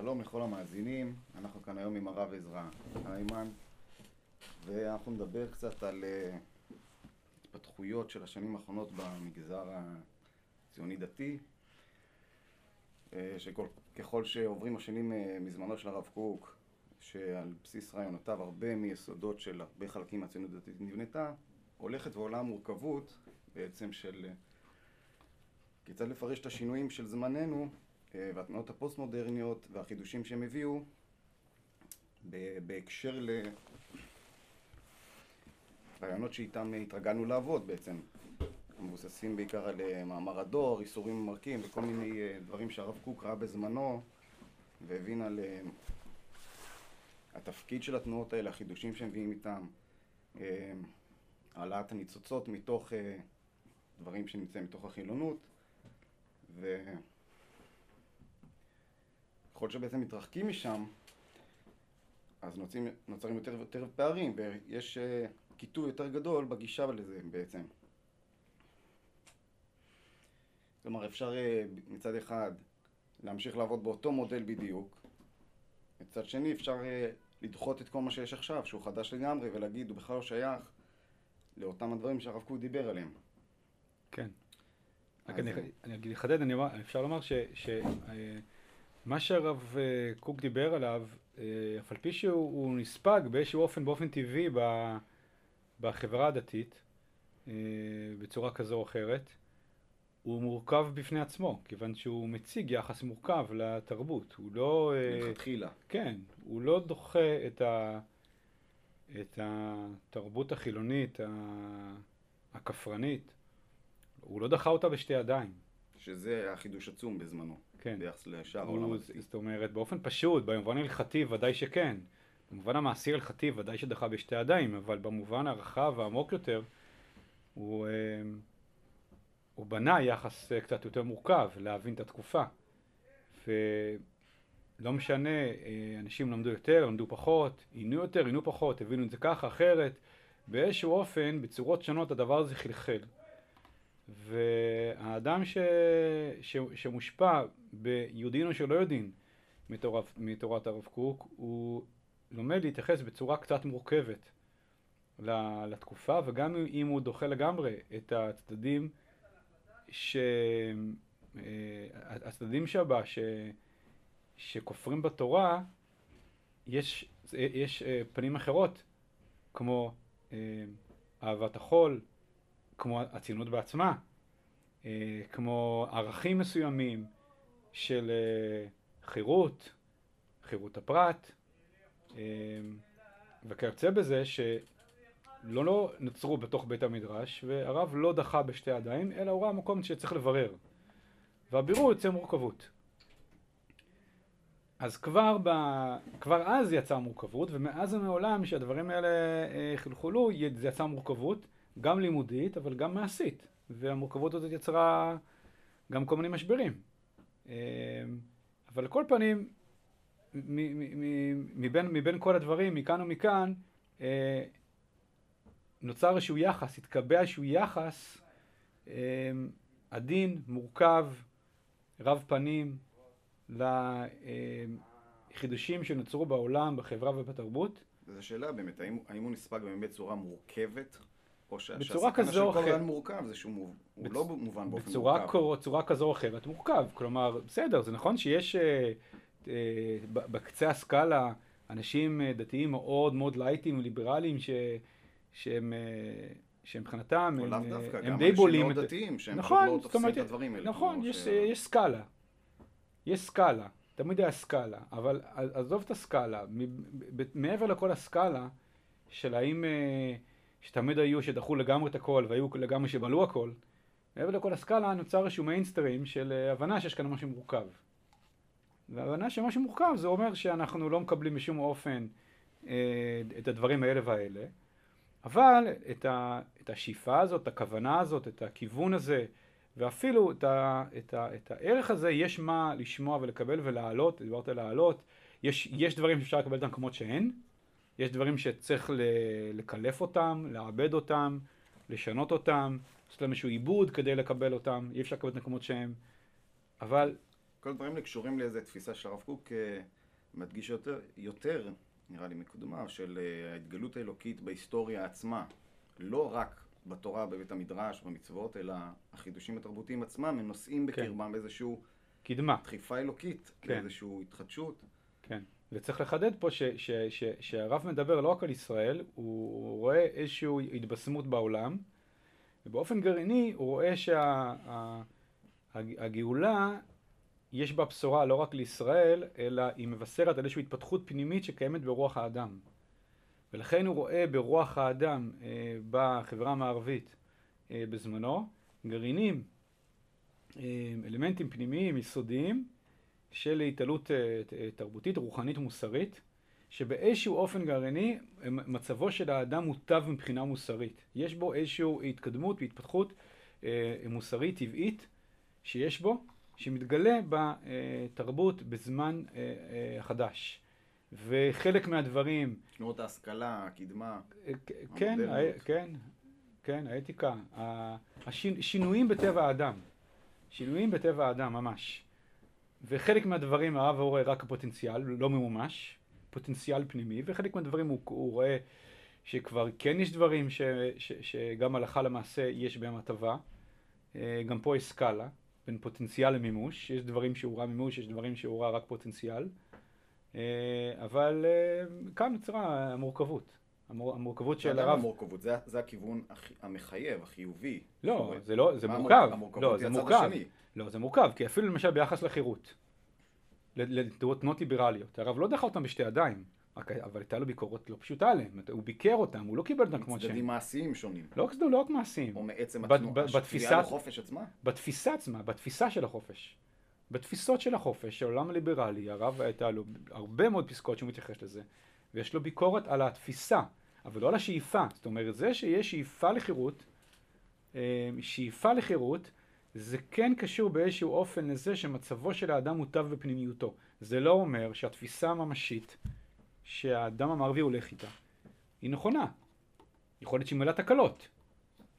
שלום לכל המאזינים, אנחנו כאן היום עם הרב עזרא היימן ואנחנו נדבר קצת על uh, התפתחויות של השנים האחרונות במגזר הציוני דתי uh, שככל שעוברים השנים uh, מזמנו של הרב קוק שעל בסיס רעיונותיו הרבה מיסודות של הרבה חלקים מהציונות הדתית נבנתה הולכת ועולה מורכבות בעצם של כיצד לפרש את השינויים של זמננו והתנועות הפוסט-מודרניות והחידושים שהם הביאו בהקשר לרעיונות שאיתם התרגלנו לעבוד בעצם. מבוססים בעיקר על אה, מאמר הדור, איסורים ממרקים וכל מיני אה, דברים שהרב קוק ראה בזמנו והבין על אה, התפקיד של התנועות האלה, החידושים שהם מביאים איתם העלאת הניצוצות מתוך דברים שנמצאים מתוך החילונות ו... ככל שבעצם מתרחקים משם, אז נוצרים, נוצרים יותר ויותר פערים, ויש uh, קיטוי יותר גדול בגישה לזה בעצם. כלומר, אפשר uh, מצד אחד להמשיך לעבוד באותו מודל בדיוק, מצד שני אפשר uh, לדחות את כל מה שיש עכשיו, שהוא חדש לגמרי, ולהגיד, הוא בכלל לא שייך לאותם הדברים שהרב קוק דיבר עליהם. כן. רק אני, אני אחדד, אני אומר, אפשר לומר ש... ש מה שהרב אה, קוק דיבר עליו, אה, אף על פי שהוא נספג באיזשהו אופן, באופן טבעי בחברה הדתית, אה, בצורה כזו או אחרת, הוא מורכב בפני עצמו, כיוון שהוא מציג יחס מורכב לתרבות. הוא לא... מלכתחילה. כן, הוא לא דוחה את, ה, את התרבות החילונית, הכפרנית, הוא לא דחה אותה בשתי ידיים. שזה היה חידוש עצום בזמנו. כן. ביחס לשאר העולם הדתי. זאת אומרת, באופן פשוט, במובן ההלכתי ודאי שכן. במובן המעשי ההלכתי ודאי שדחה בשתי ידיים, אבל במובן הרחב והעמוק יותר, הוא, אה, הוא בנה יחס אה, קצת יותר מורכב להבין את התקופה. ולא משנה, אה, אנשים למדו יותר, למדו פחות, עינו יותר, עינו פחות, הבינו את זה ככה, אחרת. באיזשהו אופן, בצורות שונות, הדבר הזה חלחל. והאדם ש, ש, שמושפע ביודעין או שלא יודעין מתורת, מתורת הרב קוק, הוא לומד להתייחס בצורה קצת מורכבת לתקופה, וגם אם הוא דוחה לגמרי את הצדדים ש... אה, הצדדים שבה ש... שכופרים בתורה, יש, יש אה, פנים אחרות, כמו אה, אהבת החול, כמו הציונות בעצמה, אה, כמו ערכים מסוימים של אה, חירות, חירות הפרט, אה, וכיוצא בזה שלא לא נוצרו בתוך בית המדרש, והרב לא דחה בשתי ידיים, אלא הוא ראה מקום שצריך לברר. והבירור יוצא מורכבות. אז כבר, ב... כבר אז יצאה מורכבות, ומאז ומעולם שהדברים האלה חלחלו, זה יצא מורכבות. גם לימודית, אבל גם מעשית. והמורכבות הזאת יצרה גם כל מיני משברים. אמ, אבל על כל פנים, מבין, מבין כל הדברים, מכאן ומכאן, אה, נוצר איזשהו יחס, התקבע איזשהו יחס אמ, עדין, מורכב, רב פנים, לחידושים שנוצרו בעולם, בחברה ובתרבות. זו שאלה באמת, האם, האם הוא נספג באמת בצורה מורכבת? או ש... בצורה כזו או אחרת. שהסכנה של כל מורכב זה שהוא מוב... בצ... לא מובן באופן בצורה מורכב. בצורה כזו או אחרת מורכב. כלומר, בסדר, זה נכון שיש אה, אה, בקצה הסקאלה אנשים אה, דתיים מאוד מאוד לייטים וליברליים ש... שהם... אה, שמבחינתם הם, דווקא, הם די בולים. או לאו דווקא, גם אנשים מאוד דתיים שהם נכון, לא תופסים את הדברים האלה. נכון, יש, ש... יש סקאלה. יש סקאלה. תמיד היה סקאלה. אבל עזוב את הסקאלה. מעבר לכל הסקאלה של האם... אה, שתמיד היו שדחו לגמרי את הכל והיו לגמרי שבלעו הכל, מעבר לכל הסקאלה נוצר איזשהו מיינסטרים של אה, הבנה שיש כאן משהו מורכב. והבנה שמשהו מורכב זה אומר שאנחנו לא מקבלים בשום אופן אה, את הדברים האלה והאלה, אבל את, ה, את השאיפה הזאת, את הכוונה הזאת, את הכיוון הזה, ואפילו את, ה, את, ה, את הערך הזה, יש מה לשמוע ולקבל ולהעלות, דיברת על להעלות, יש, יש דברים שאפשר לקבל אותם כמות שאין, יש דברים שצריך לקלף אותם, לעבד אותם, לשנות אותם, לעשות להם איזשהו עיבוד כדי לקבל אותם, אי אפשר לקבל את המקומות שהם, אבל... כל הדברים האלה קשורים לאיזה תפיסה של הרב קוק אה, מדגיש יותר, יותר, נראה לי מקודמה, של אה, ההתגלות האלוקית בהיסטוריה עצמה. לא רק בתורה, בבית המדרש, במצוות, אלא החידושים התרבותיים עצמם, הם נושאים כן. בקרבם איזשהו קדמה. דחיפה אלוקית, כן. איזושהי התחדשות. כן, וצריך לחדד פה ש, ש, שהרב מדבר לא רק על ישראל, הוא, רואה איזושהי התבשמות בעולם, ובאופן גרעיני הוא רואה שהגאולה, יש בה בשורה לא רק לישראל, אלא היא מבשרת על איזושהי התפתחות פנימית שקיימת ברוח האדם. ולכן הוא רואה ברוח האדם אה, בחברה המערבית אה, בזמנו גרעינים, אה, אלמנטים פנימיים, יסודיים, של התעלות אה, אה, תרבותית, רוחנית ומוסרית, שבאיזשהו אופן גרעיני מצבו של האדם מוטב מבחינה מוסרית. יש בו איזושהי התקדמות והתפתחות אה, מוסרית טבעית שיש בו, שמתגלה בתרבות בזמן חדש. וחלק מהדברים... תנועות ההשכלה, הקדמה, כן, כן, כן, האתיקה, השינויים בטבע האדם, שינויים בטבע האדם ממש. וחלק מהדברים הרב רואה רק הפוטנציאל, לא ממומש, פוטנציאל פנימי, וחלק מהדברים הוא, הוא רואה שכבר כן יש דברים ש, ש, שגם הלכה למעשה יש בהם הטבה. אה, גם פה יש סקאלה בין פוטנציאל למימוש, יש דברים שהוא ראה מימוש, יש דברים שהוא ראה רק פוטנציאל. אה, אבל אה, כאן נוצרה המורכבות. המור, המורכבות של הרב... המורכבות, זה, זה הכיוון המחייב, החיובי. לא, זה לא, זה מורכב. לא, זה מורכב. לא, זה מורכב, כי אפילו למשל ביחס לחירות, לתנועות ליברליות, הרב לא דחה אותם בשתי ידיים, אבל הייתה לו ביקורת לא פשוטה עליהם, הוא ביקר אותם, הוא לא קיבל אותם כמו שהם. מצדדים מעשיים שונים. לא, לא רק מעשיים. או מעצם התביעה לחופש עצמה? בתפיסה עצמה, בתפיסה של החופש. בתפיסות של החופש, של העולם הליברלי, הרב הייתה לו הרבה מאוד פסקאות שהוא מתייחס לזה, ויש לו ביקורת על התפיסה, אבל לא על השאיפה. זאת אומרת, זה שיש שאיפה לחירות, אה, שאיפה לחירות, זה כן קשור באיזשהו אופן לזה שמצבו של האדם מוטב בפנימיותו. זה לא אומר שהתפיסה הממשית שהאדם המערבי הולך איתה היא נכונה. יכול להיות שהיא מלאה תקלות.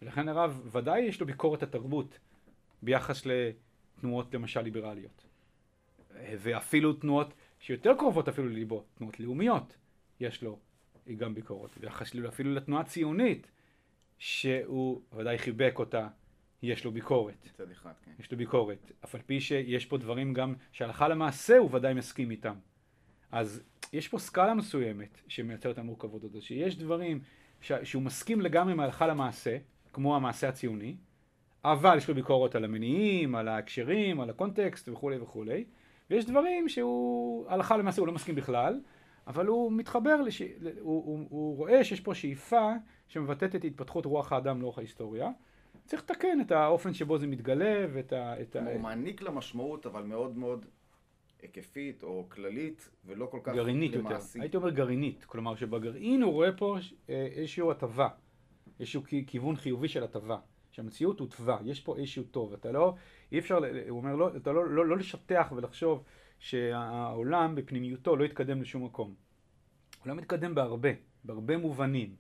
ולכן הרב ודאי יש לו ביקורת התרבות ביחס לתנועות למשל ליברליות. ואפילו תנועות שיותר קרובות אפילו לליבו, תנועות לאומיות, יש לו גם ביקורת. ביחס אפילו לתנועה הציונית, שהוא ודאי חיבק אותה יש לו ביקורת. מצד אחד, כן. יש לו ביקורת. אף על פי שיש פה דברים גם שהלכה למעשה הוא ודאי מסכים איתם. אז יש פה סקאלה מסוימת שמייצרת את המורכבות הזאת, שיש דברים ש... שהוא מסכים לגמרי עם ההלכה למעשה, כמו המעשה הציוני, אבל יש לו ביקורת על המניעים, על ההקשרים, על הקונטקסט וכולי וכולי, ויש דברים שהוא, הלכה למעשה הוא לא מסכים בכלל, אבל הוא מתחבר, לש... הוא, הוא, הוא רואה שיש פה שאיפה שמבטאת את התפתחות רוח האדם לאורך ההיסטוריה, צריך לתקן את האופן שבו זה מתגלה ואת ה... את ה... הוא מעניק לה משמעות, אבל מאוד מאוד היקפית או כללית, ולא כל כך גרעינית למעשית. יותר. הייתי אומר גרעינית. כלומר שבגרעין הוא רואה פה אה, איזושהי הטבה, איזשהו כיוון חיובי של הטבה. שהמציאות הוא טובה, יש פה איזשהו טוב. אתה לא, אי אפשר, הוא אומר, לא, אתה לא, לא, לא לשטח ולחשוב שהעולם בפנימיותו לא יתקדם לשום מקום. העולם מתקדם בהרבה, בהרבה מובנים.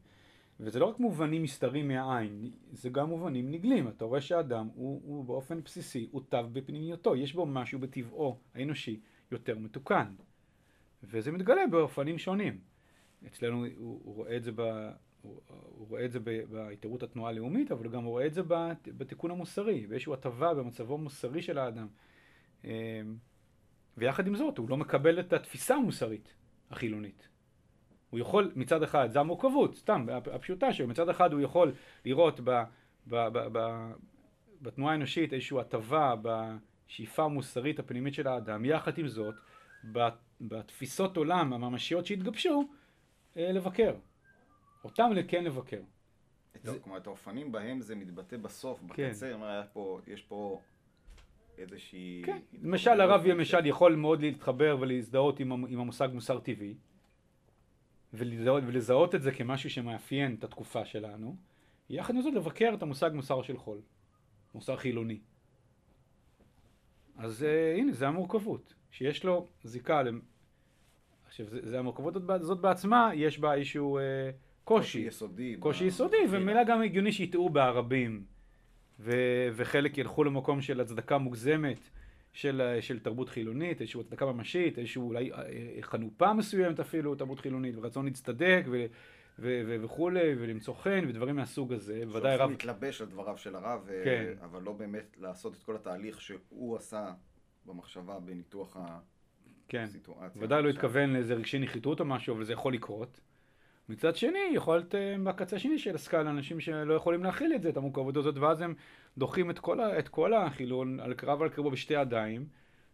וזה לא רק מובנים מסתרים מהעין, זה גם מובנים נגלים. אתה רואה שהאדם הוא, הוא באופן בסיסי, הוא תו בפנימיותו, יש בו משהו בטבעו האנושי יותר מתוקן. וזה מתגלה באופנים שונים. אצלנו הוא, הוא רואה את זה, ב, הוא, הוא רואה את זה בהתערות התנועה הלאומית, אבל הוא גם רואה את זה בתיקון המוסרי, באיזושהי הטבה במצבו המוסרי של האדם. ויחד עם זאת, הוא לא מקבל את התפיסה המוסרית החילונית. הוא יכול מצד אחד, זה המורכבות, סתם, הפשוטה שלו, מצד אחד הוא יכול לראות ב, ב, ב, ב, בתנועה האנושית איזושהי הטבה בשאיפה המוסרית הפנימית של האדם, יחד עם זאת, בתפיסות עולם הממשיות שהתגבשו, אה, לבקר. אותם כן לבקר. זה... כלומר, את האופנים בהם זה מתבטא בסוף, כן. בקצה, כן. פה, יש פה איזושהי... כן, למשל הרב למשל יכול מאוד להתחבר ולהזדהות עם המושג מוסר טבעי. ולזהות, ולזהות את זה כמשהו שמאפיין את התקופה שלנו, יחד עם זאת לבקר את המושג מוסר של חול, מוסר חילוני. אז uh, הנה, זה המורכבות, שיש לו זיקה, למ... עכשיו, זה, זה המורכבות הזאת בעצמה, יש בה איזשהו uh, קושי. קושי יסודי. קושי יסודי, וממילא גם הגיוני שיטעו בערבים, ו- וחלק ילכו למקום של הצדקה מוגזמת, של, של תרבות חילונית, איזושהי הצדקה ממשית, איזושהי אולי אה, חנופה מסוימת אפילו, תרבות חילונית, ורצון להצטדק ו, ו, ו, וכולי, ולמצוא חן ודברים מהסוג הזה. בוודאי רב... להתלבש על דבריו של הרב, כן. אבל לא באמת לעשות את כל התהליך שהוא עשה במחשבה בניתוח כן. הסיטואציה. ודאי לא התכוון לאיזה רגשי נחיתות או משהו, אבל זה יכול לקרות. מצד שני, יכולת אה, בקצה השני של הסקאלה, אנשים שלא יכולים להכיל את זה, את המורכבות הזאת, ואז הם דוחים את כל, את כל החילון על קרב על קרבו בשתי ידיים,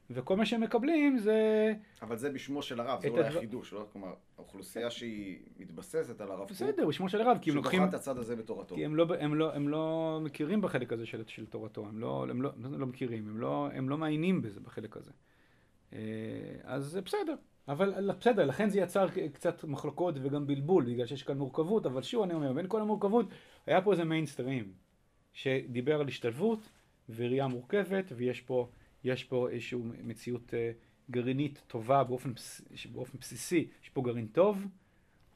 וכל מה שהם מקבלים זה... אבל זה בשמו של הרב, זה אולי הדבר... החידוש, לא? כלומר, האוכלוסייה שהיא מתבססת על הרב בסדר, בשמו של הרב, כי הם לוקחים... את הצד הזה בתורתו. כי הם לא, הם לא, הם לא מכירים בחלק הזה של, של תורתו, הם לא, הם לא, הם לא מכירים, הם לא, הם לא מעיינים בזה, בחלק הזה. אה, אז זה בסדר. אבל בסדר, לכן זה יצר קצת מחלוקות וגם בלבול, בגלל שיש כאן מורכבות, אבל שוב אני אומר, בין כל המורכבות, היה פה איזה מיינסטרים, שדיבר על השתלבות וראייה מורכבת, ויש פה, פה איזושהי מציאות uh, גרעינית טובה באופן, באופן בסיסי, יש פה גרעין טוב,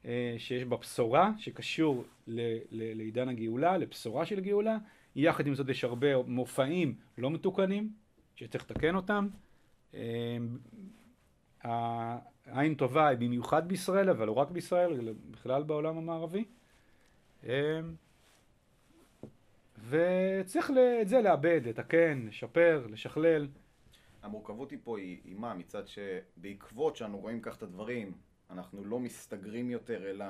uh, שיש בה בשורה, שקשור ל, ל, לעידן הגאולה, לבשורה של גאולה, יחד עם זאת יש הרבה מופעים לא מתוקנים, שצריך לתקן אותם. העין טובה היא במיוחד בישראל, אבל לא רק בישראל, אלא בכלל בעולם המערבי. אמ, וצריך את זה לאבד, לתקן, לשפר, לשכלל. המורכבות היא פה היא, היא מה? מצד שבעקבות שאנו רואים כך את הדברים, אנחנו לא מסתגרים יותר, אלא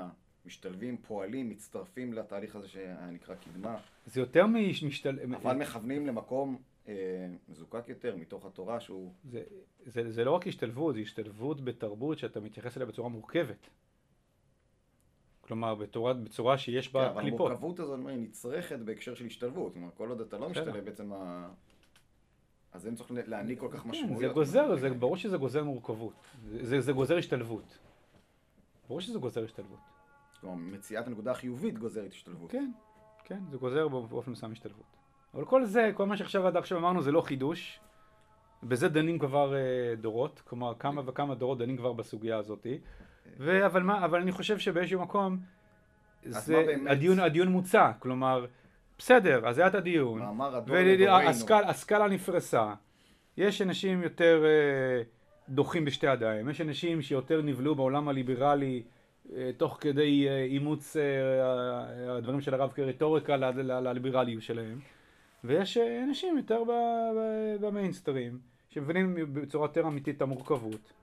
משתלבים, פועלים, מצטרפים לתהליך הזה שנקרא קדמה. זה יותר משתל... אבל מכוונים למקום מזוקק יותר מתוך התורה שהוא... זה, זה, זה לא רק השתלבות, זה השתלבות בתרבות שאתה מתייחס אליה בצורה מורכבת. כלומר, בתורה, בצורה שיש בה כן, קליפות. אבל המורכבות הזאת היא נצרכת בהקשר של השתלבות. כלומר, כל עוד אתה לא משתלב בעצם ה... אז אין צריך להעניק כל כך כן, משמעויות. זה גוזר, זה, ברור שזה גוזר מורכבות. זה, זה גוזר השתלבות. ברור שזה גוזר השתלבות. כלומר, מציאת הנקודה החיובית גוזרת השתלבות. כן, כן, זה גוזר באופן מסוים השתלבות. אבל כל זה, כל מה שעכשיו עד עכשיו אמרנו זה לא חידוש. בזה דנים כבר uh, דורות, כלומר כמה וכמה דורות דנים כבר בסוגיה הזאת. ו- אבל, מה, אבל אני חושב שבאיזשהו מקום זה, הדיון, הדיון מוצע, כלומר, בסדר, אז היה את הדיון, והסקאלה נפרסה, יש אנשים יותר uh, דוחים בשתי ידיים, יש אנשים שיותר נבלעו בעולם הליברלי uh, תוך כדי אימוץ uh, הדברים של הרב כרטוריקה לליברליות שלהם. ויש אה, אנשים יותר במיינסטרים, שמבינים בצורה יותר אמיתית את המורכבות.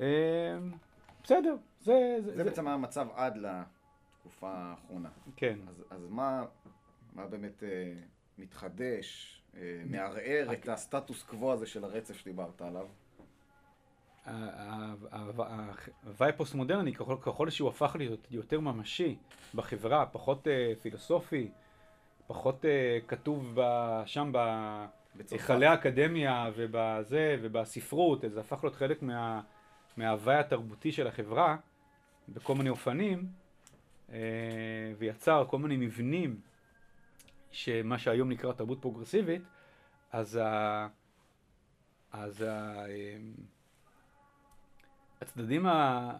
אה, בסדר, זה... זה, זה בעצם המצב עד לתקופה האחרונה. כן. אז, אז מה, מה באמת אה, מתחדש, אה, מערער את הסטטוס קוו הזה של הרצף שדיברת עליו? ההוואי פוסט-מודרני, ככל, ככל שהוא הפך להיות יותר ממשי בחברה, פחות פילוסופי, פחות uh, כתוב ב, שם בהיכלי האקדמיה ובזה ובספרות, זה הפך להיות חלק מה, מההוואי התרבותי של החברה בכל מיני אופנים, uh, ויצר כל מיני מבנים שמה שהיום נקרא תרבות פרוגרסיבית, אז, ה, אז ה, הצדדים, ה,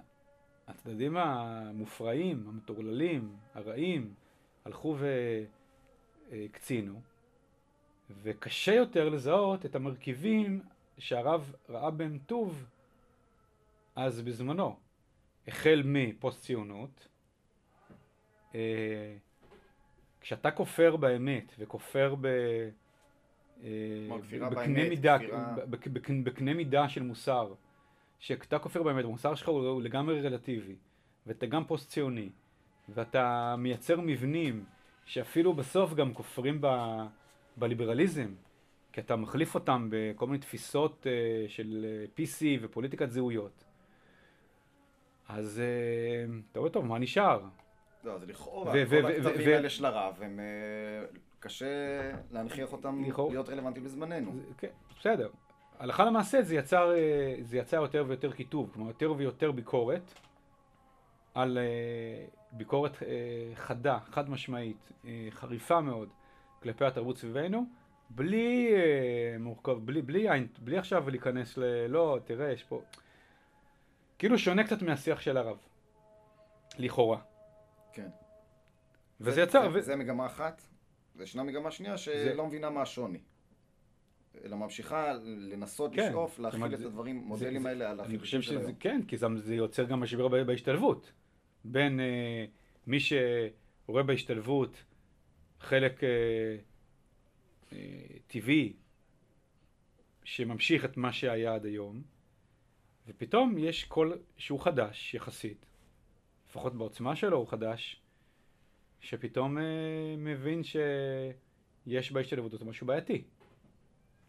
הצדדים המופרעים, המטורללים, הרעים, הלכו ו... הקצינו, וקשה יותר לזהות את המרכיבים שהרב ראה בהם טוב אז בזמנו, החל מפוסט ציונות, אה, כשאתה כופר באמת וכופר ב... אה, בקנה מידה, בקנה מידה של מוסר, כשאתה כופר באמת, המוסר שלך הוא לגמרי רלטיבי, ואתה גם פוסט ציוני, ואתה מייצר מבנים שאפילו בסוף גם כופרים ב, בליברליזם, כי אתה מחליף אותם בכל מיני תפיסות uh, של אה, PC ופוליטיקת זהויות. אז uh, אתה רואה טוב, מה נשאר? לא, זה לכאורה, כל הכתבים האלה של הרב, הם uh, קשה להנכיח אותם לכאור... להיות רלוונטיים בזמננו. כן, בסדר. הלכה למעשה זה יצר, זה יצר יותר ויותר כיתוב, כלומר יותר ויותר ביקורת על ביקורת אה, חדה, חד משמעית, אה, חריפה מאוד כלפי התרבות סביבנו, בלי אה, מורכב, בלי, בלי, בלי, בלי עכשיו להיכנס ל... לא, תראה, יש פה... כאילו שונה קצת מהשיח של הרב, לכאורה. כן. וזה זה, יצר... זה, ו... זה מגמה אחת, וישנה מגמה שנייה שלא זה... מבינה מה השוני. אלא ממשיכה לנסות כן, לשאוף, להכיל את זה- הדברים, מודלים זה- האלה על אני החידושים חושב של שזה. כן, כי זה, זה יוצר גם משבר בהשתלבות. בין אה, מי שרואה בהשתלבות חלק אה, אה, טבעי שממשיך את מה שהיה עד היום, ופתאום יש קול שהוא חדש יחסית, לפחות בעוצמה שלו הוא חדש, שפתאום אה, מבין שיש בהשתלבות הזאת משהו בעייתי.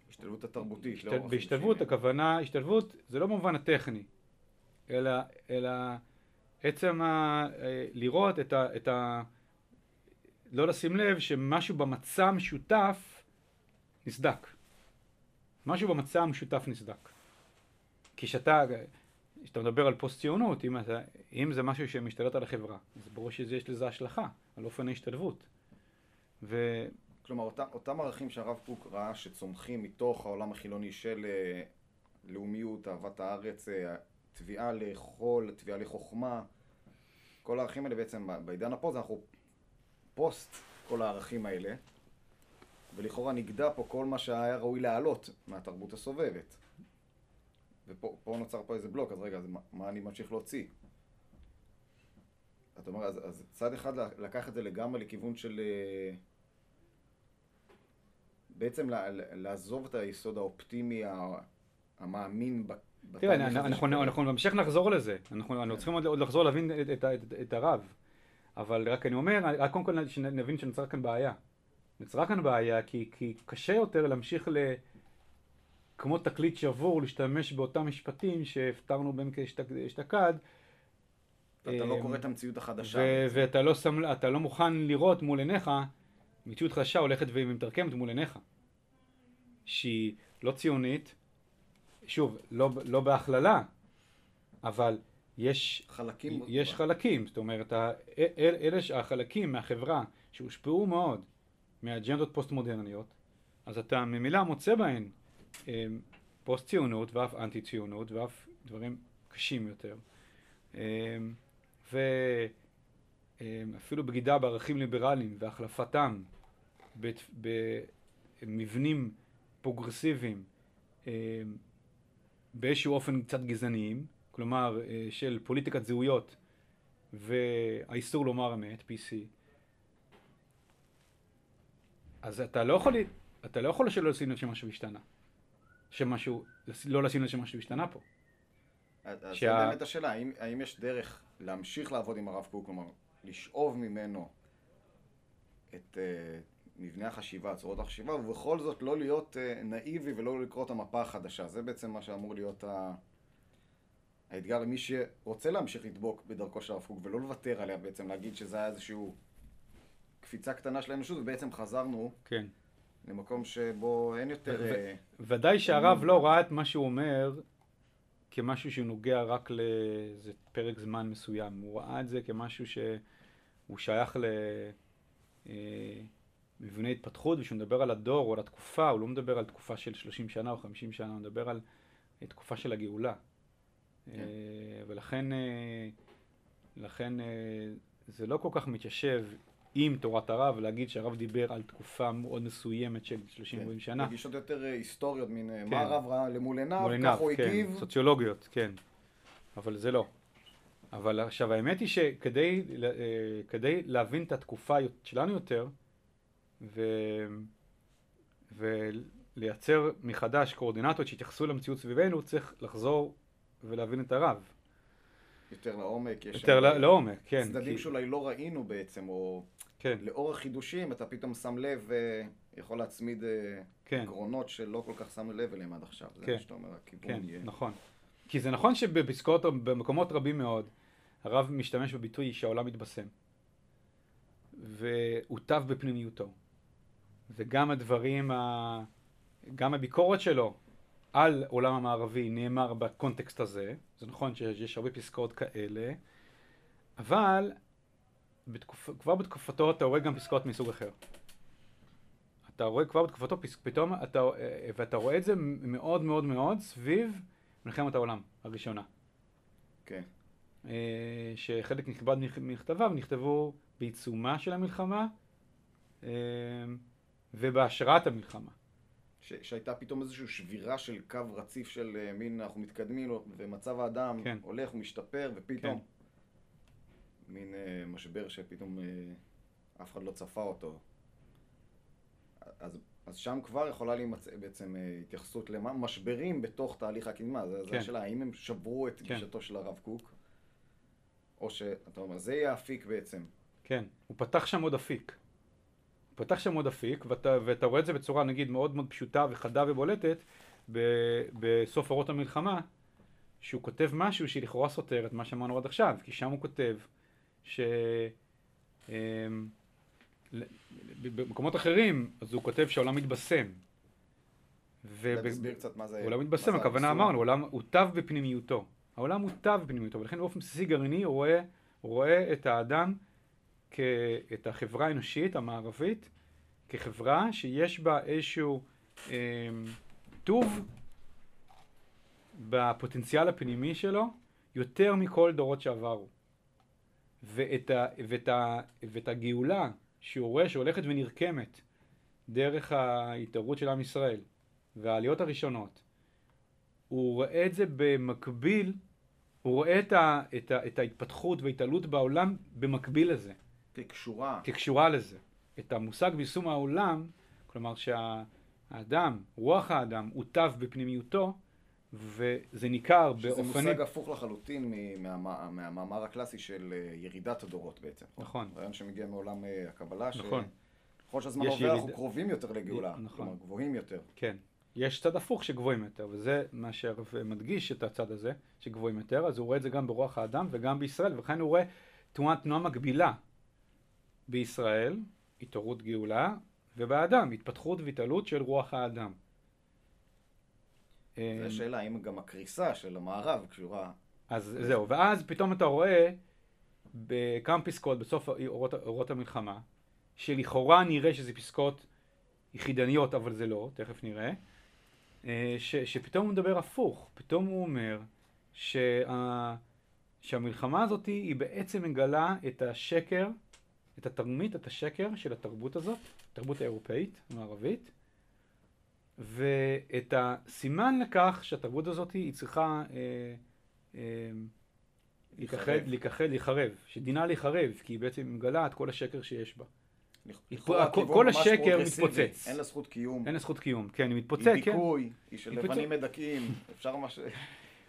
השתלבות התרבותית. השת- לאור בהשתלבות הכוונה, השתלבות זה לא במובן הטכני, אלא, אלא עצם ה, אה, לראות את ה, את ה... לא לשים לב שמשהו במצע המשותף נסדק. משהו במצע המשותף נסדק. כי כשאתה, כשאתה מדבר על פוסט ציונות, אם, אם זה משהו שמשתלט על החברה, אז ברור שיש לזה השלכה על אופן ההשתלבות. ו... כלומר, אותם, אותם ערכים שהרב קוק ראה שצומחים מתוך העולם החילוני של אה, לאומיות, אהבת הארץ, אה, תביעה לאכול, תביעה לחוכמה, כל הערכים האלה בעצם, בעידן הפוסט, אנחנו פוסט כל הערכים האלה, ולכאורה נגדע פה כל מה שהיה ראוי להעלות מהתרבות הסובבת. ופה פה נוצר פה איזה בלוק, אז רגע, אז מה, מה אני ממשיך להוציא? אתה אומר, אז, אז צד אחד לקח את זה לגמרי לכיוון של... אה, בעצם לעזוב את היסוד האופטימי המאמין תראה, אנחנו, בהמשך נחזור לזה, אנחנו, אנחנו צריכים עוד, עוד לחזור להבין את, את, את, את הרב, אבל רק אני אומר, רק קודם כל שנבין שנוצרה כאן בעיה. נוצרה כאן בעיה כי, כי קשה יותר להמשיך ל... כמו תקליט שבור, להשתמש באותם משפטים שהפטרנו בהם כאשתקד, ואתה לא אמ, קורא את המציאות החדשה. ו- ואתה לא, שם, אתה לא מוכן לראות מול עיניך מציאות חדשה הולכת ומתרקמת מול עיניך. שהיא לא ציונית, שוב, לא, לא בהכללה, אבל יש, חלקים... יש חלקים, זאת אומרת, אל, אלה החלקים מהחברה שהושפעו מאוד מאג'נדות פוסט-מודרניות, אז אתה ממילא מוצא בהן אמ, פוסט-ציונות ואף אנטי-ציונות ואף דברים קשים יותר. אמ, ואפילו בגידה בערכים ליברליים והחלפתם במבנים פרוגרסיביים אמ, באיזשהו אופן קצת גזעניים, כלומר אה, של פוליטיקת זהויות והאיסור לומר אמת, PC, אז אתה לא יכול, אתה לא יכול שלא לשים לב שמשהו השתנה. שמשהו, לא לשים לב שמשהו השתנה פה. אז שה- באמת השאלה, האם, האם יש דרך להמשיך לעבוד עם הרב קוק, כלומר, לשאוב ממנו את uh, מבנה החשיבה, צורות החשיבה, ובכל זאת לא להיות uh, נאיבי ולא לקרוא את המפה החדשה. זה בעצם מה שאמור להיות ה... האתגר למי שרוצה להמשיך לדבוק בדרכו של הרב קוק ולא לוותר עליה בעצם, להגיד שזה היה איזשהו קפיצה קטנה של האנושות, ובעצם חזרנו כן. למקום שבו אין יותר... ו- אה, ודאי שהרב לא ראה את מה שהוא אומר כמשהו שהוא נוגע רק לאיזה פרק זמן מסוים. הוא ראה את זה כמשהו שהוא שייך למבנה התפתחות, וכשהוא מדבר על הדור או על התקופה, הוא לא מדבר על תקופה של 30 שנה או 50 שנה, הוא מדבר על תקופה של הגאולה. כן. אה, ולכן אה, לכן אה, זה לא כל כך מתיישב עם תורת הרב להגיד שהרב דיבר על תקופה מאוד מסוימת של 30-40 כן, שנה. בגישות יותר אה, היסטוריות, מין אה, כן. מה הרב ראה למול עיניו, כך הוא כן, הגיב. סוציולוגיות, כן, אבל זה לא. אבל עכשיו האמת היא שכדי אה, כדי להבין את התקופה שלנו יותר ו... ולייצר מחדש קואורדינטות שיתייחסו למציאות סביבנו, צריך לחזור ולהבין את הרב. יותר לעומק, יש יותר שם, ל- אה, לעומק, כן. צדדים כי- שאולי לא ראינו בעצם, או כן, לאור החידושים אתה פתאום שם לב ויכול להצמיד אה, כן. עקרונות שלא כל כך שמו לב אליהם עד עכשיו. זה כן. מה שאתה אומר, הכיוון כן, יהיה. נכון. כי זה נכון שבפסקאות, במקומות רבים מאוד, הרב משתמש בביטוי שהעולם מתבשם. והוטב בפנימיותו. וגם הדברים, ה... גם הביקורת שלו על עולם המערבי נאמר בקונטקסט הזה. זה נכון שיש הרבה פסקאות כאלה, אבל בתקופ... כבר בתקופתו אתה רואה גם פסקאות מסוג אחר. אתה רואה כבר בתקופתו. פתאום אתה, ואתה רואה את זה מאוד מאוד מאוד סביב מלחמת העולם הראשונה. כן. אה, שחלק נכבד מכ- מכתביו נכתבו בעיצומה של המלחמה אה, ובהשראת המלחמה. ש- שהייתה פתאום איזושהי שבירה של קו רציף של אה, מין אנחנו מתקדמים לו, ומצב האדם כן. הולך ומשתפר ופתאום כן. מין אה, משבר שפתאום אה, אף אחד לא צפה אותו. אז, אז שם כבר יכולה להימצא בעצם התייחסות למה משברים בתוך תהליך הקדמה. זו כן. השאלה, האם הם שברו את כן. גישתו של הרב קוק, או שאתה אומר, זה יהיה האפיק בעצם. כן, הוא פתח שם עוד אפיק. הוא פתח שם עוד אפיק, ואתה, ואתה רואה את זה בצורה נגיד מאוד מאוד פשוטה וחדה ובולטת ב, בסוף אורות המלחמה, שהוא כותב משהו שלכאורה סותר את מה שאמרנו עד עכשיו, כי שם הוא כותב ש... אמ, במקומות אחרים, אז הוא כותב שהעולם מתבשם. תסביר קצת מה זה... העולם מתבשם, הכוונה. אמרנו, העולם הוטב בפנימיותו. העולם הוטב בפנימיותו, ולכן באופן בסיסי גרעיני הוא רואה את האדם, כ, את החברה האנושית המערבית, כחברה שיש בה איזשהו אה, טוב בפוטנציאל הפנימי שלו, יותר מכל דורות שעברו. ואת, ה, ואת, ה, ואת הגאולה שהוא רואה שהולכת ונרקמת דרך ההתעוררות של עם ישראל והעליות הראשונות, הוא רואה את זה במקביל, הוא רואה את, ה, את, ה, את ההתפתחות וההתעלות בעולם במקביל לזה, כקשורה. כקשורה לזה. את המושג ביישום העולם, כלומר שהאדם, רוח האדם, הוטב בפנימיותו, וזה ניכר שזה באופנים... מושג הפוך לחלוטין מהמאמר הקלאסי של אה, ירידת הדורות בעצם. נכון. רעיון שמגיע מעולם אה, הקבלה, נכון. ככל שהזמן עובר אנחנו ירידה- קרובים יותר לגאולה, נכון. כלומר גבוהים יותר. כן. יש צד הפוך שגבוהים יותר, וזה מה שהרב מדגיש את הצד הזה, שגבוהים יותר, אז הוא רואה את זה גם ברוח האדם וגם בישראל, וכן הוא רואה תנועה, תנועה מקבילה בישראל, התעוררות גאולה, ובאדם, התפתחות והתעלות של רוח האדם. זו שאלה האם גם הקריסה של המערב קשורה, אז זהו, ואז פתאום אתה רואה בכמה פסקאות בסוף אורות, אורות המלחמה, שלכאורה נראה שזה פסקאות יחידניות, אבל זה לא, תכף נראה, אה, ש, שפתאום הוא מדבר הפוך, פתאום הוא אומר שה, שהמלחמה הזאת היא בעצם מגלה את השקר, את התרמית, את השקר של התרבות הזאת, התרבות האירופאית, המערבית, ואת הסימן לכך שהתרבות הזאת היא צריכה אה, אה, להיכחד, להיחרב. שדינה להיחרב, כי היא בעצם מגלה את כל השקר שיש בה. לכאורה כל- השקר. מתפוצץ. אין לה זכות קיום, אין לה זכות קיום, כן, היא מתפוצץ, כן. דיכוי, היא של היא פיצוץ. לבנים מדכאים, אפשר מה ש...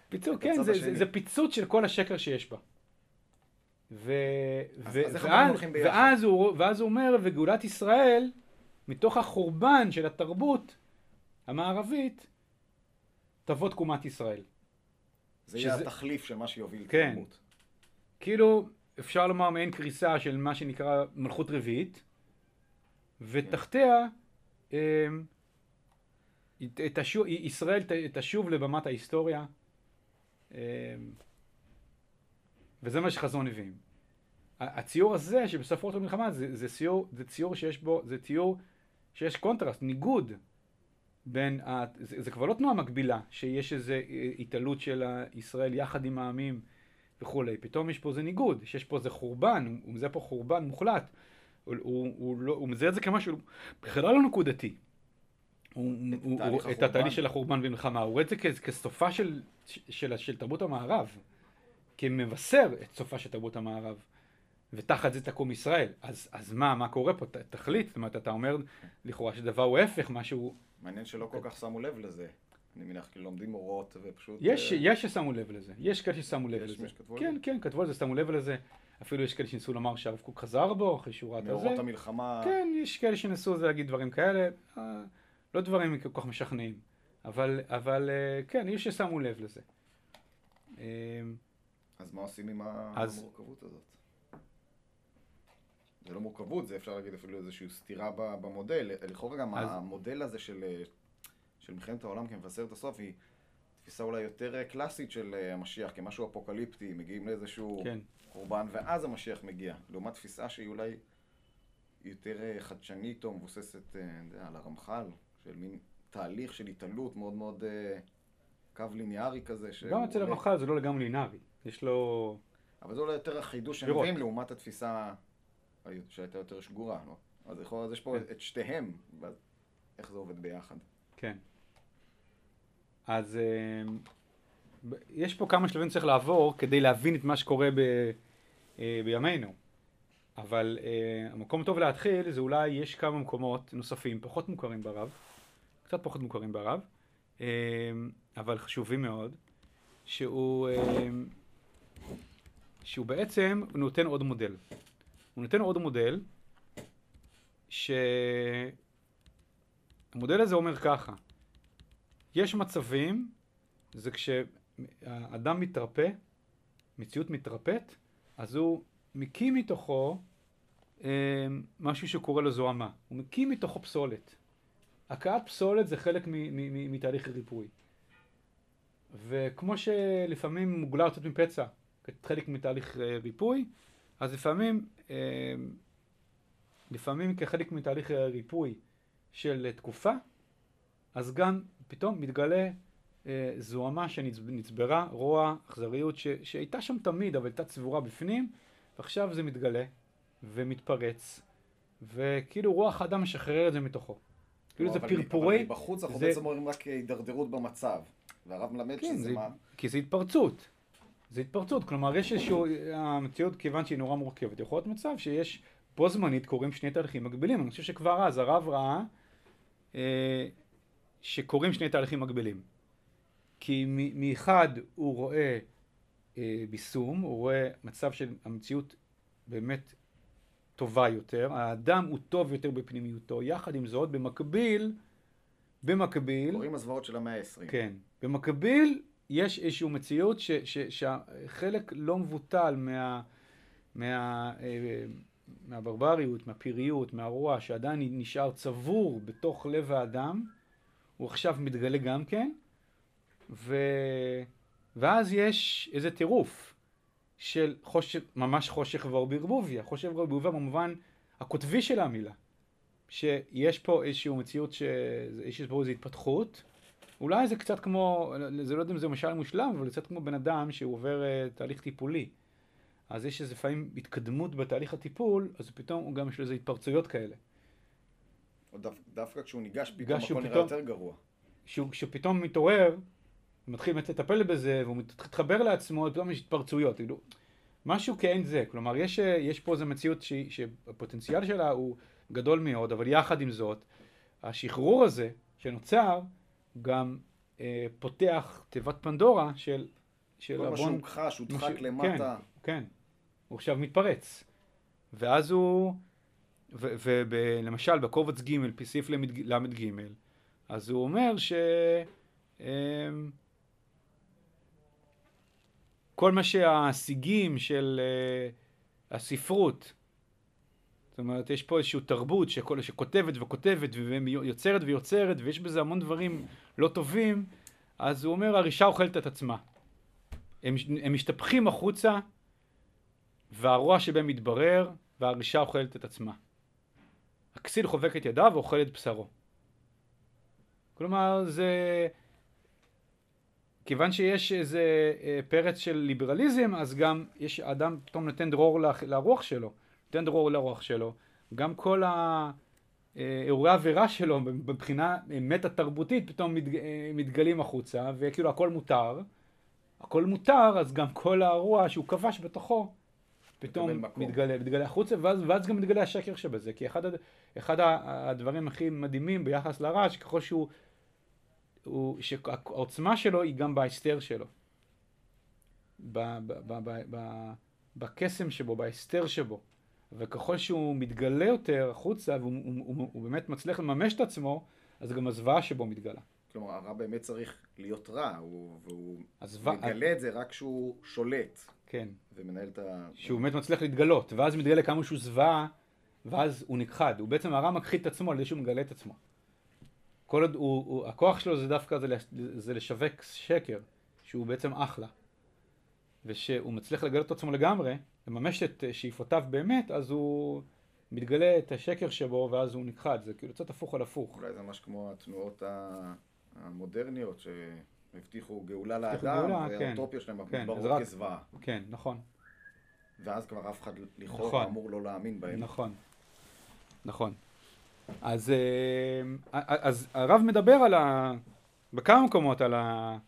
פיצוץ, כן, זה פיצוץ של כל השקר שיש בה. ו... ו... ואז? ואז, הוא, ואז הוא אומר, וגאולת ישראל, מתוך החורבן של התרבות המערבית, תבוא תקומת ישראל. זה יהיה שזה- התחליף של מה שיוביל כן. התרבות. כאילו, אפשר לומר מעין קריסה של מה שנקרא מלכות רביעית, ותחתיה אמ, ת- תשוב, ישראל תשוב לבמת ההיסטוריה, אמ, וזה מה שחזון נביאים. הציור הזה שבסוף אורות המלחמה זה, זה, ציור, זה ציור שיש בו, זה ציור שיש קונטרסט, ניגוד בין, ה, זה, זה כבר לא תנועה מקבילה, שיש איזו התעלות של ישראל יחד עם העמים וכולי, פתאום יש פה איזה ניגוד, שיש פה איזה חורבן, הוא מזהה פה חורבן מוחלט, הוא, הוא, הוא, לא, הוא מזהה את זה כמשהו בכלל לא נקודתי. הוא, את הוא, הוא, את. התהליך של החורבן ומלחמה, הוא רואה את זה כ- כסופה של, של, של, של תרבות המערב, כמבשר את סופה של תרבות המערב, ותחת זה תקום ישראל. אז, אז מה, מה קורה פה? ת, תחליט, זאת אומרת, אתה אומר לכאורה שדבר הוא ההפך, משהו... מעניין שלא כל כך שמו לב לזה. אני מניח כי לומדים הוראות ופשוט... יש, אה, יש ששמו לב לזה, יש כאלה ששמו לב יש לזה. מי שכתבו על כן, זה? כן, כתבו על זה, שמו לב לזה. אפילו יש כאלה שניסו לומר שהרב קוק חזר בו אחרי שהוא ראה את זה. מאורות המלחמה... כן, יש כאלה שניסו להגיד דברים כאלה, אה, לא דברים כל כך משכנעים, אבל, אבל אה, כן, יש ששמו לב לזה. אז מה עושים עם המורכבות הזאת? זה לא מורכבות, זה אפשר להגיד אפילו איזושהי סתירה במודל. לכאורה גם אז- המודל הזה של, של מלחמת העולם כמבשר את הסוף היא תפיסה אולי יותר אה, קלאסית של אה, המשיח, כמשהו אפוקליפטי, מגיעים לאיזשהו כן, חורבן ואז המשיח מגיע. לעומת תפיסה שהיא אולי יותר אה, חדשנית או מבוססת יודע, על הרמח"ל, של מין תהליך של התעלות מאוד מאוד קו ליניארי כזה. גם אצל עולה- הרמח"ל זה לא לגמרי לינארי, יש לו... אבל זה אולי יותר החידוש שהם. מביאים לעומת התפיסה שהייתה יותר שגורה, לא? אז יכול להיות, יש פה כן. את שתיהם, ואז איך זה עובד ביחד. כן. אז ב- יש פה כמה שלבים שצריך לעבור כדי להבין את מה שקורה ב, אה, בימינו. אבל אה, המקום טוב להתחיל זה אולי יש כמה מקומות נוספים פחות מוכרים בערב, קצת פחות מוכרים בערב, אה, אבל חשובים מאוד, שהוא, אה, שהוא בעצם נותן עוד מודל. הוא נותן עוד מודל, שהמודל הזה אומר ככה, יש מצבים, זה כשהאדם מתרפא, מציאות מתרפאת, אז הוא מקים מתוכו אה, משהו שקורא לו זוהמה. הוא מקים מתוכו פסולת. הכאת פסולת זה חלק מתהליך הריפוי. וכמו שלפעמים מוגלה יוצאת מפצע כחלק מתהליך אה, ריפוי, אז לפעמים, לפעמים כחלק מתהליך הריפוי של תקופה, אז גם פתאום מתגלה אה, זוהמה שנצברה, רוע, אכזריות, ש- שהייתה שם תמיד, אבל הייתה צבורה בפנים, ועכשיו זה מתגלה ומתפרץ, וכאילו רוח האדם משחרר את זה מתוכו. כאילו זה אבל- פרפורי, אבל מבחוץ אנחנו בעצם רואים רק הידרדרות במצב. והרב מלמד כן, שזה זה, מה... כי זה התפרצות. זה התפרצות, כלומר יש איזשהו, המציאות כיוון שהיא נורא מורכבת, יכול להיות מצב שיש בו זמנית קורים שני תהליכים מקבילים. אני חושב שכבר אז הרב ראה אה, שקורים שני תהליכים מקבילים. כי מ- מאחד הוא רואה אה, ביסום, הוא רואה מצב של המציאות באמת טובה יותר, האדם הוא טוב יותר בפנימיותו, יחד עם זאת במקביל, במקביל, קוראים הזוועות של המאה ה-20. כן. במקביל, יש איזושהי מציאות ש, ש, שהחלק לא מבוטל מה, מה, אה, מהברבריות, מהפיריות, מהרוע, שעדיין נשאר צבור בתוך לב האדם, הוא עכשיו מתגלה גם כן, ו, ואז יש איזה טירוף של חושך, ממש חושך ואור בערבוביה. חושך ואור בערבוביה במובן הקוטבי של המילה. שיש פה איזושהי מציאות שיש פה איזו התפתחות, אולי זה קצת כמו, זה לא יודע אם זה משל מושלם, אבל זה קצת כמו בן אדם שהוא עובר uh, תהליך טיפולי. אז יש איזה לפעמים התקדמות בתהליך הטיפול, אז פתאום הוא גם יש לו איזה התפרצויות כאלה. או דו, דווקא כשהוא ניגש, פתאום הכל נראה יותר גרוע. שהוא, כשהוא פתאום מתעורר, ומתחיל באמת לטפל בזה, והוא מתחבר לעצמו, פתאום יש התפרצויות. כאילו, משהו כאין זה. כלומר, יש, אה, יש פה איזו מציאות שהיא- שהפוטנציאל שלה הוא גדול מאוד, אבל יחד עם זאת, השחרור הזה שנוצר, גם אה, פותח תיבת פנדורה של, של כל מה הבון- שהוכחש, מה הודחק ש- למטה. כן, הוא עכשיו מתפרץ. ואז הוא, ולמשל בקובץ ג' פי סעיף ל"ג, אז הוא אומר ש... אמ, כל מה שהשיגים של אה, הספרות, זאת אומרת, יש פה איזושהי תרבות שכל, שכותבת וכותבת ויוצרת ויוצרת, ויש בזה המון דברים לא טובים, אז הוא אומר, הרישה אוכלת את עצמה. הם, הם משתפכים החוצה, והרוע שבהם מתברר, והרישה אוכלת את עצמה. הכסיל חובק את ידיו ואוכל את בשרו. כלומר, זה... כיוון שיש איזה אה, פרץ של ליברליזם, אז גם יש אדם פתאום נותן דרור לרוח שלו, נותן דרור לרוח שלו. גם כל ה- אה, העבירה שלו מבחינה אה, מטה-תרבותית פתאום מתג- אה, מתגלים החוצה, וכאילו הכל מותר. הכל מותר, אז גם כל הרוע שהוא כבש בתוכו, פתאום. מתגלה, מתגלה החוצה, ואז, ואז גם מתגלה השקר שבזה. כי אחד, הד- אחד הדברים הכי מדהימים ביחס לרע, שככל שהוא, הוא, שהעוצמה שלו היא גם בהסתר שלו. ב- ב- ב- ב- ב- בקסם שבו, בהסתר שבו. וככל שהוא מתגלה יותר החוצה, והוא הוא, הוא, הוא באמת מצליח לממש את עצמו, אז גם הזוועה שבו מתגלה. כלומר, הרע באמת צריך להיות רע, הוא- והוא הזוועה, מגלה את זה רק כשהוא שולט כן. ומנהל את ה... שהוא באמת מצליח להתגלות, ואז מתגלה כמה שהוא זוועה, ואז הוא נכחד. הוא בעצם הרע מכחיד את עצמו על זה שהוא מגלה את עצמו. כל עוד הוא, הוא, הכוח שלו זה דווקא זה, זה לשווק שקר, שהוא בעצם אחלה. ושהוא מצליח לגלות את עצמו לגמרי, לממש את שאיפותיו באמת, אז הוא מתגלה את השקר שבו, ואז הוא נכחד. זה כאילו קצת הפוך על הפוך. אולי זה ממש כמו התנועות המודרניות שהבטיחו גאולה לאדם, גאולה, כן. והאוטופיה שלהם כן, רק- כזוועה. כן, נכון. ואז כבר אף אחד לכאורה נכון. אמור לא להאמין בהם. נכון. נכון. אז, אה, אז הרב מדבר על ה... בכמה מקומות על, ה...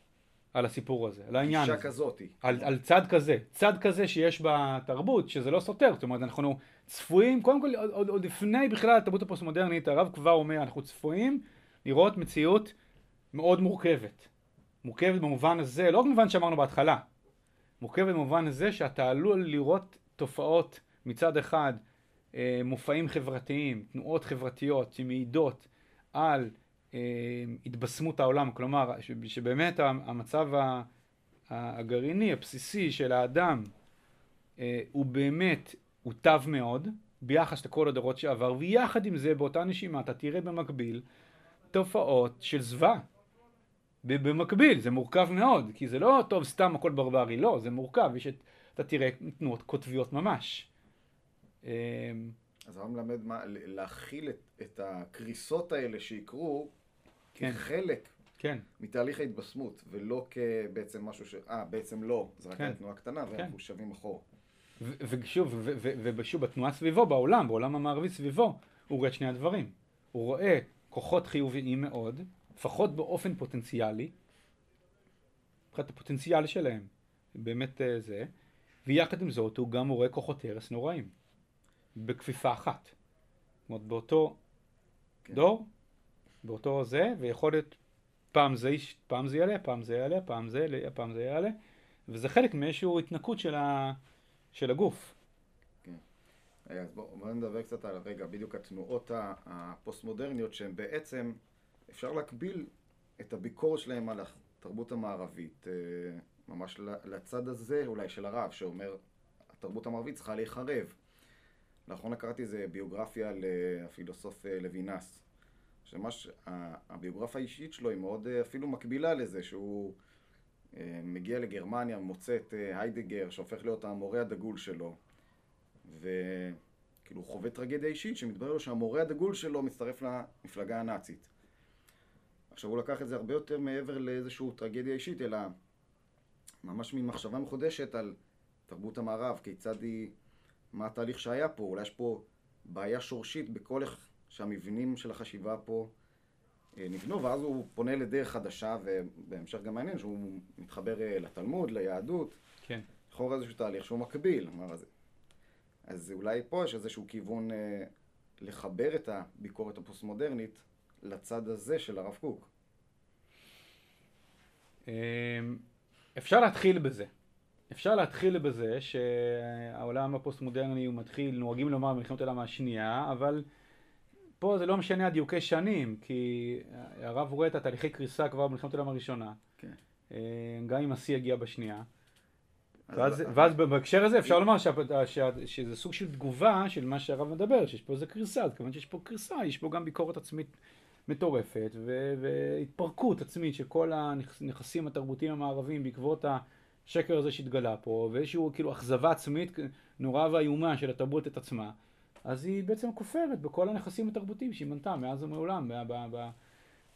על הסיפור הזה, על העניין גישה הזה. כזאתי. על, על צד כזה, צד כזה שיש בתרבות, שזה לא סותר, זאת אומרת אנחנו צפויים, קודם כל עוד, עוד, עוד לפני בכלל התרבות הפוסט-מודרנית, הרב כבר אומר, אנחנו צפויים לראות מציאות מאוד מורכבת. מורכבת במובן הזה, לא במובן שאמרנו בהתחלה, מורכבת במובן הזה שאתה עלול לראות תופעות מצד אחד, אה, מופעים חברתיים, תנועות חברתיות שמעידות על התבשמות העולם, כלומר שבאמת המצב הגרעיני, הבסיסי של האדם אה, הוא באמת, הוא טב מאוד ביחס לכל הדורות שעבר, ויחד עם זה באותה נשימה אתה תראה במקביל תופעות של זוועה. במקביל, זה מורכב מאוד, כי זה לא טוב סתם הכל ברברי, לא, זה מורכב, יש את, אתה תראה תנועות קוטביות ממש. אז הרב מלמד מה, להכיל את, את הקריסות האלה שיקרו כן. כחלק כן, מתהליך ההתבשמות, ולא כבעצם משהו ש... אה, בעצם לא, זה רק כן. כן. תנועה קטנה, ואנחנו שבים אחורה. ושוב, ושוב, בתנועה סביבו, בעולם, בעולם המערבי סביבו, הוא רואה את שני הדברים. הוא רואה כוחות חיוביים מאוד, לפחות באופן פוטנציאלי, מבחינת הפוטנציאל שלהם, באמת אה, זה, ויחד עם זאת הוא גם רואה כוחות הרס נוראים, בכפיפה אחת. זאת אומרת, באותו כן. דור, באותו זה, ויכול להיות פעם זה, פעם זה יעלה, פעם זה יעלה, פעם זה יעלה, פעם זה יעלה, וזה חלק מאיזושהי התנקות של, ה... של הגוף. רגע, אז בואו בוא נדבר קצת על רגע, בדיוק התנועות הפוסט-מודרניות שהן בעצם, אפשר להקביל את הביקורת שלהם על התרבות המערבית, אה, ממש לצד הזה אולי של הרב, שאומר, התרבות המערבית צריכה להיחרב. לאחרונה קראתי איזה ביוגרפיה על אה, לוינס, שממש ה- הביוגרפיה האישית שלו היא מאוד אה, אפילו מקבילה לזה, שהוא אה, מגיע לגרמניה, מוצא את היידגר, שהופך להיות המורה הדגול שלו. וכאילו הוא חווה טרגדיה אישית שמתברר לו שהמורה הדגול שלו מצטרף למפלגה הנאצית. עכשיו הוא לקח את זה הרבה יותר מעבר לאיזושהי טרגדיה אישית, אלא ממש מין מחשבה מחודשת על תרבות המערב, כיצד היא, מה התהליך שהיה פה, אולי יש פה בעיה שורשית בכל איך שהמבנים של החשיבה פה אה, נבנו, ואז הוא פונה לדרך חדשה, ובהמשך גם מעניין שהוא מתחבר אה, לתלמוד, ליהדות, כן. לכאורה איזשהו תהליך שהוא מקביל. אז, אז אולי פה יש איזשהו כיוון אה, לחבר את הביקורת הפוסט-מודרנית לצד הזה של הרב קוק. אמ, אפשר להתחיל בזה. אפשר להתחיל בזה שהעולם הפוסט-מודרני הוא מתחיל, נוהגים לומר במלחמת העולם השנייה, אבל פה זה לא משנה הדיוקי שנים, כי הרב רואה את התהליכי קריסה כבר במלחמת העולם הראשונה, כן. אה, גם אם השיא יגיע בשנייה. אז- ואז, אז- ואז בהקשר הזה אפשר לומר שה, שה, שזה סוג של תגובה של מה שהרב מדבר, שיש פה איזה קריסה, אז כיוון שיש פה קריסה, יש פה גם ביקורת עצמית מטורפת, ו, והתפרקות עצמית של כל הנכסים התרבותיים המערביים בעקבות השקר הזה שהתגלה פה, ואיזושהי כאילו אכזבה עצמית נוראה ואיומה של התרבות את עצמה, אז היא בעצם כופרת בכל הנכסים התרבותיים שהיא מנתה מאז ומעולם, ב, ב, ב,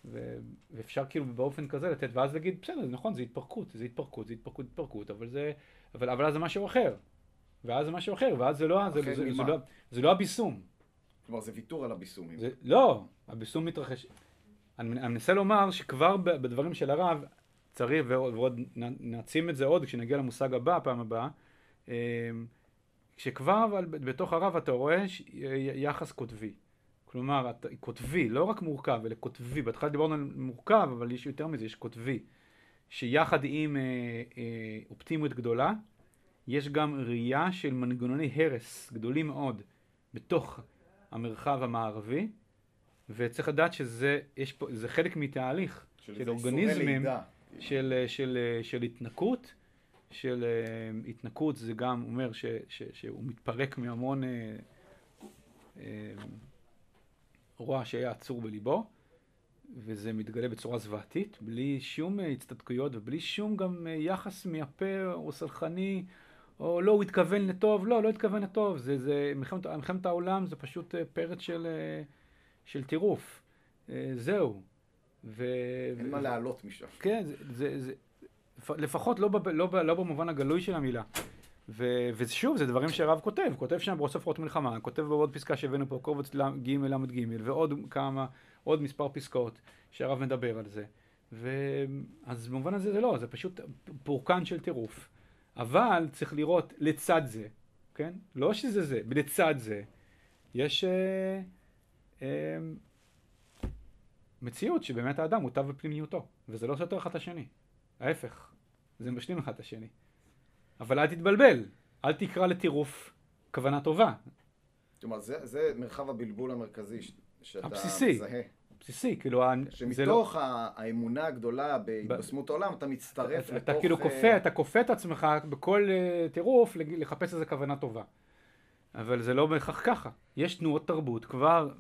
ו- ואפשר כאילו באופן כזה לתת, ואז להגיד, בסדר, זה נכון, זה התפרקות, זה התפרקות, זה התפרקות, התפרקות, אבל זה, אבל, אבל אז זה משהו אחר. ואז זה משהו אחר, ואז זה לא, זה, זה, זה, ממה? לא, זה לא הביסום. כלומר, זה ויתור על הביסומים. זה, לא, הביסום מתרחש. אני, אני מנסה לומר שכבר בדברים של הרב צריך, ועוד, נעצים את זה עוד כשנגיע למושג הבא, הפעם הבאה, אה, שכבר אבל בתוך הרב אתה רואה יחס קוטבי. כלומר, אתה, קוטבי, לא רק מורכב, אלא קוטבי. בהתחלה דיברנו על מורכב, אבל יש יותר מזה, יש קוטבי. שיחד עם אה, אה, אופטימיות גדולה, יש גם ראייה של מנגנוני הרס גדולים מאוד בתוך המרחב המערבי, וצריך לדעת שזה פה, חלק מתהליך של, של אורגניזמים, לידה. של, של, של התנקות, של אה, התנקות זה גם אומר ש, ש, שהוא מתפרק מהמון אה, אה, רוע שהיה עצור בליבו, וזה מתגלה בצורה זוועתית, בלי שום אה, הצטדקויות ובלי שום גם אה, יחס מייפה או סלחני, או לא, הוא התכוון לטוב, לא, לא התכוון לטוב, זה, זה, מלחמת, מלחמת העולם זה פשוט אה, פרץ של, אה, של טירוף, אה, זהו. ו... אין ו- מה לעלות משם. כן, זה, זה, זה לפ- לפחות לא, בב, לא, ב, לא במובן הגלוי של המילה. ו- ושוב, זה דברים שהרב כותב, כותב שם בסוף אות מלחמה, כותב בעוד פסקה שהבאנו פה, קובץ ג' ל"ג, ועוד כמה, עוד מספר פסקאות שהרב מדבר על זה. ואז במובן הזה זה לא, זה פשוט פורקן של טירוף. אבל צריך לראות לצד זה, כן? לא שזה זה, לצד זה, יש אה, אה, מציאות שבאמת האדם מוטב בפנימיותו, וזה לא סותר אחד את השני. ההפך, זה משלים אחד את השני. אבל אל תתבלבל, אל תקרא לטירוף כוונה טובה. כלומר, זה, זה מרחב הבלבול המרכזי שאתה הבסיסי. מזהה. בסיסי, כאילו, לא... שמתוך ה- האמונה הגדולה בהתבשמות העולם, אתה מצטרף אתה, לתוך... אתה כאילו אה, כופה, אתה כופה את עצמך בכל uh, טירוף לחפש איזה כוונה טובה. אבל זה לא בהכרח ככה. יש תנועות תרבות, כבר,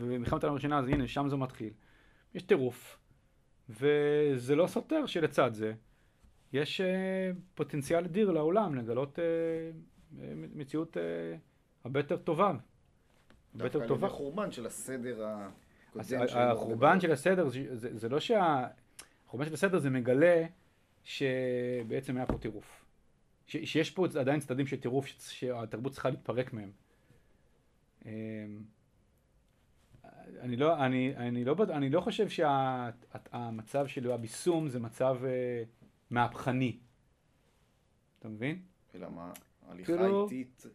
במלחמת העולם הראשונה, אז הנה, שם זה מתחיל. יש טירוף, וזה לא סותר שלצד זה, יש uh, פוטנציאל אדיר לעולם לגלות uh, מציאות uh, הרבה יותר טובה. הרבה דווקא יותר טובה. ידי חורבן של הסדר. שלו. החורבן של הסדר, זה, זה לא שה... החורבן של הסדר זה מגלה שבעצם היה פה טירוף. ש, שיש פה עדיין צדדים של טירוף שהתרבות צריכה להתפרק מהם. אמ, אני לא, אני, אני לא, אני לא חושב שהמצב של הביסום זה מצב אה, מהפכני. אתה מבין? אלא מה? הליכה כאילו- איטית.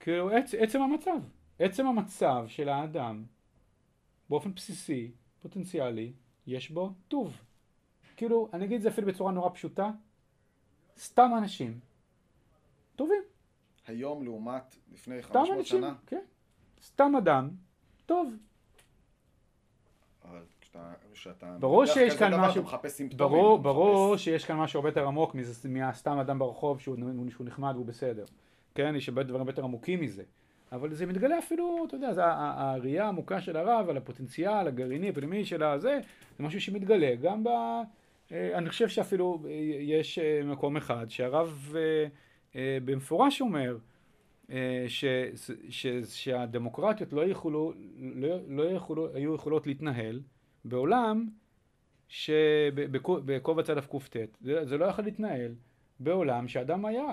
כאילו עצ, עצם המצב, עצם המצב של האדם באופן בסיסי, פוטנציאלי, יש בו טוב. כאילו, אני אגיד את זה אפילו בצורה נורא פשוטה, סתם אנשים טובים, היום לעומת לפני סתם 500 אנשים, שנה. כן, סתם אדם טוב. אבל כשאתה... ברור שיש כאן דבר, משהו- אתה מחפש סימפטומים. ברור, ברור מחפש- שיש כאן משהו הרבה יותר עמוק מהסתם אדם ברחוב שהוא, שהוא נחמד והוא בסדר. כן, יש הרבה דברים יותר עמוקים מזה. אבל זה מתגלה אפילו, אתה יודע, זה הראייה העמוקה של הרב על הפוטנציאל הגרעיני, הפנימי של הזה, זה משהו שמתגלה גם ב... אה, אני חושב שאפילו אה, יש אה, מקום אחד שהרב במפורש אומר ש, ש, שהדמוקרטיות לא יכולו, לא, לא יכולו, היו יכולות להתנהל בעולם שבקובץ א' קט, זה, זה לא יכול להתנהל בעולם שאדם היה,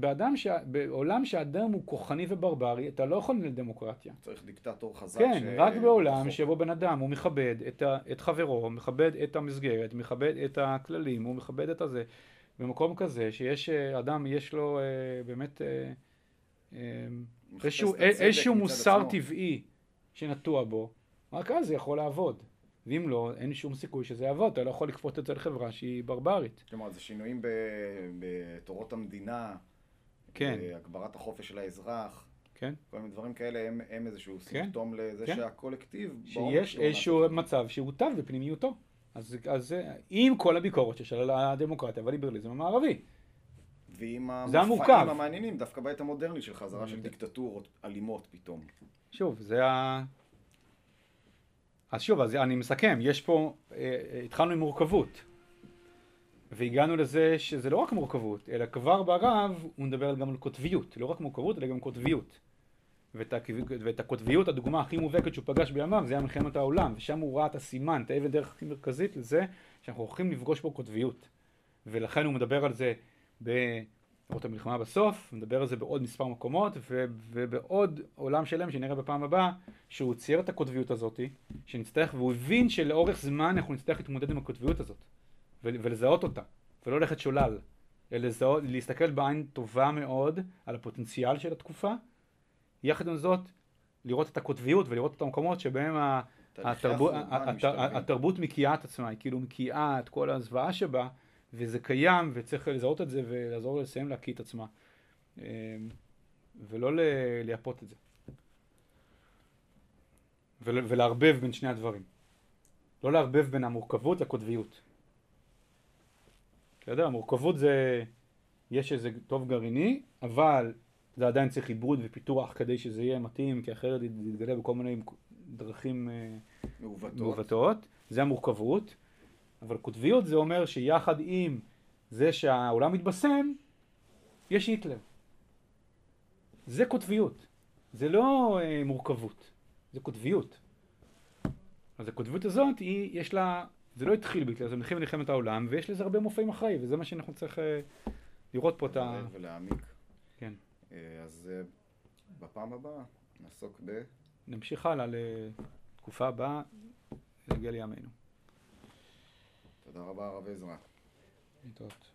באדם ש... בעולם שאדם הוא כוחני וברברי, אתה לא יכול לנהל דמוקרטיה. צריך דיקטטור חזק. כן, ש- רק בעולם חוק. שבו בן אדם הוא מכבד את, ה... את חברו, מכבד את המסגרת, מכבד את הכללים, הוא מכבד את הזה. במקום כזה שיש אה, אדם, יש לו אה, באמת אה, אה, איזשהו, מוסר עצמו. טבעי שנטוע בו, רק אז זה יכול לעבוד. ואם לא, אין שום סיכוי שזה יעבוד, אתה לא יכול לכפות את זה לחברה שהיא ברברית. כלומר, זה שינויים בתורות המדינה, כן. בהגברת החופש של האזרח, כן? כל מיני דברים כאלה הם, הם איזשהו כן. סימפטום לזה כן. שהקולקטיב... בעומק שיש איזשהו נעשה- מצב שהוא טב בפנימיותו. אז, אז עם כל הביקורת שיש על הדמוקרטיה והליברליזם המערבי. ועם המופעים. המעניינים, דווקא בעת המודרנית של חזרה של דיקטטורות אלימות פתאום. שוב, זה ה... אז שוב, אז אני מסכם, יש פה, אה, אה, התחלנו עם מורכבות. והגענו לזה שזה לא רק מורכבות, אלא כבר ברב הוא מדבר גם על קוטביות, לא רק מורכבות אלא גם קוטביות. ואת. ואת הקוטביות, הדוגמה הכי מובהקת שהוא פגש בימיו, זה היה מלחמת העולם, ושם הוא ראה את הסימן, את האבן דרך הכי מרכזית לזה, שאנחנו הולכים לפגוש בו קוטביות. ולכן הוא מדבר על זה באורות המלחמה בסוף, מדבר על זה בעוד מספר מקומות, ו... ובעוד עולם שלם שנראה בפעם הבאה, שהוא צייר את הקוטביות הזאת, שנצטרך, והוא הבין שלאורך זמן אנחנו נצטרך להתמודד עם הקוטביות הזאת, ול... ולזהות אותה, ולא ללכת שולל, אלא לזהות, להסתכל בעין טובה מאוד על הפוטנציאל של התקופה, יחד עם זאת, לראות את הקוטביות ולראות את המקומות שבהם ה- התרבות. התרבות מקיאה את עצמה, היא כאילו מקיאה את כל הזוועה שבה, וזה קיים, וצריך לזהות את זה ולעזור לסיים להקיא את עצמה. אמ, ולא לייפות את זה. ול- ולערבב בין שני הדברים. לא לערבב בין המורכבות לקוטביות. אתה יודע, המורכבות זה, יש איזה טוב גרעיני, אבל זה עדיין צריך עיבוד ופיתוח כדי שזה יהיה מתאים, כי אחרת זה יתגלה בכל מיני דרכים אה, מעוותות. מעוותות. זה המורכבות. אבל קוטביות זה אומר שיחד עם זה שהעולם מתבשם, יש היטלר. זה קוטביות. זה לא אה, מורכבות, זה קוטביות. אז הקוטביות הזאת, היא, יש לה, זה לא התחיל בהיטלר, זה מתחיל במלחמת העולם, ויש לזה הרבה מופעים אחרי, וזה מה שאנחנו צריך אה, לראות פה את ה... ולהעמיק. כן. אה, אז אה, בפעם הבאה נעסוק ב... נמשיך הלאה לתקופה הבאה, נגיע לימינו. תודה רבה הרב עזרא. להתראות.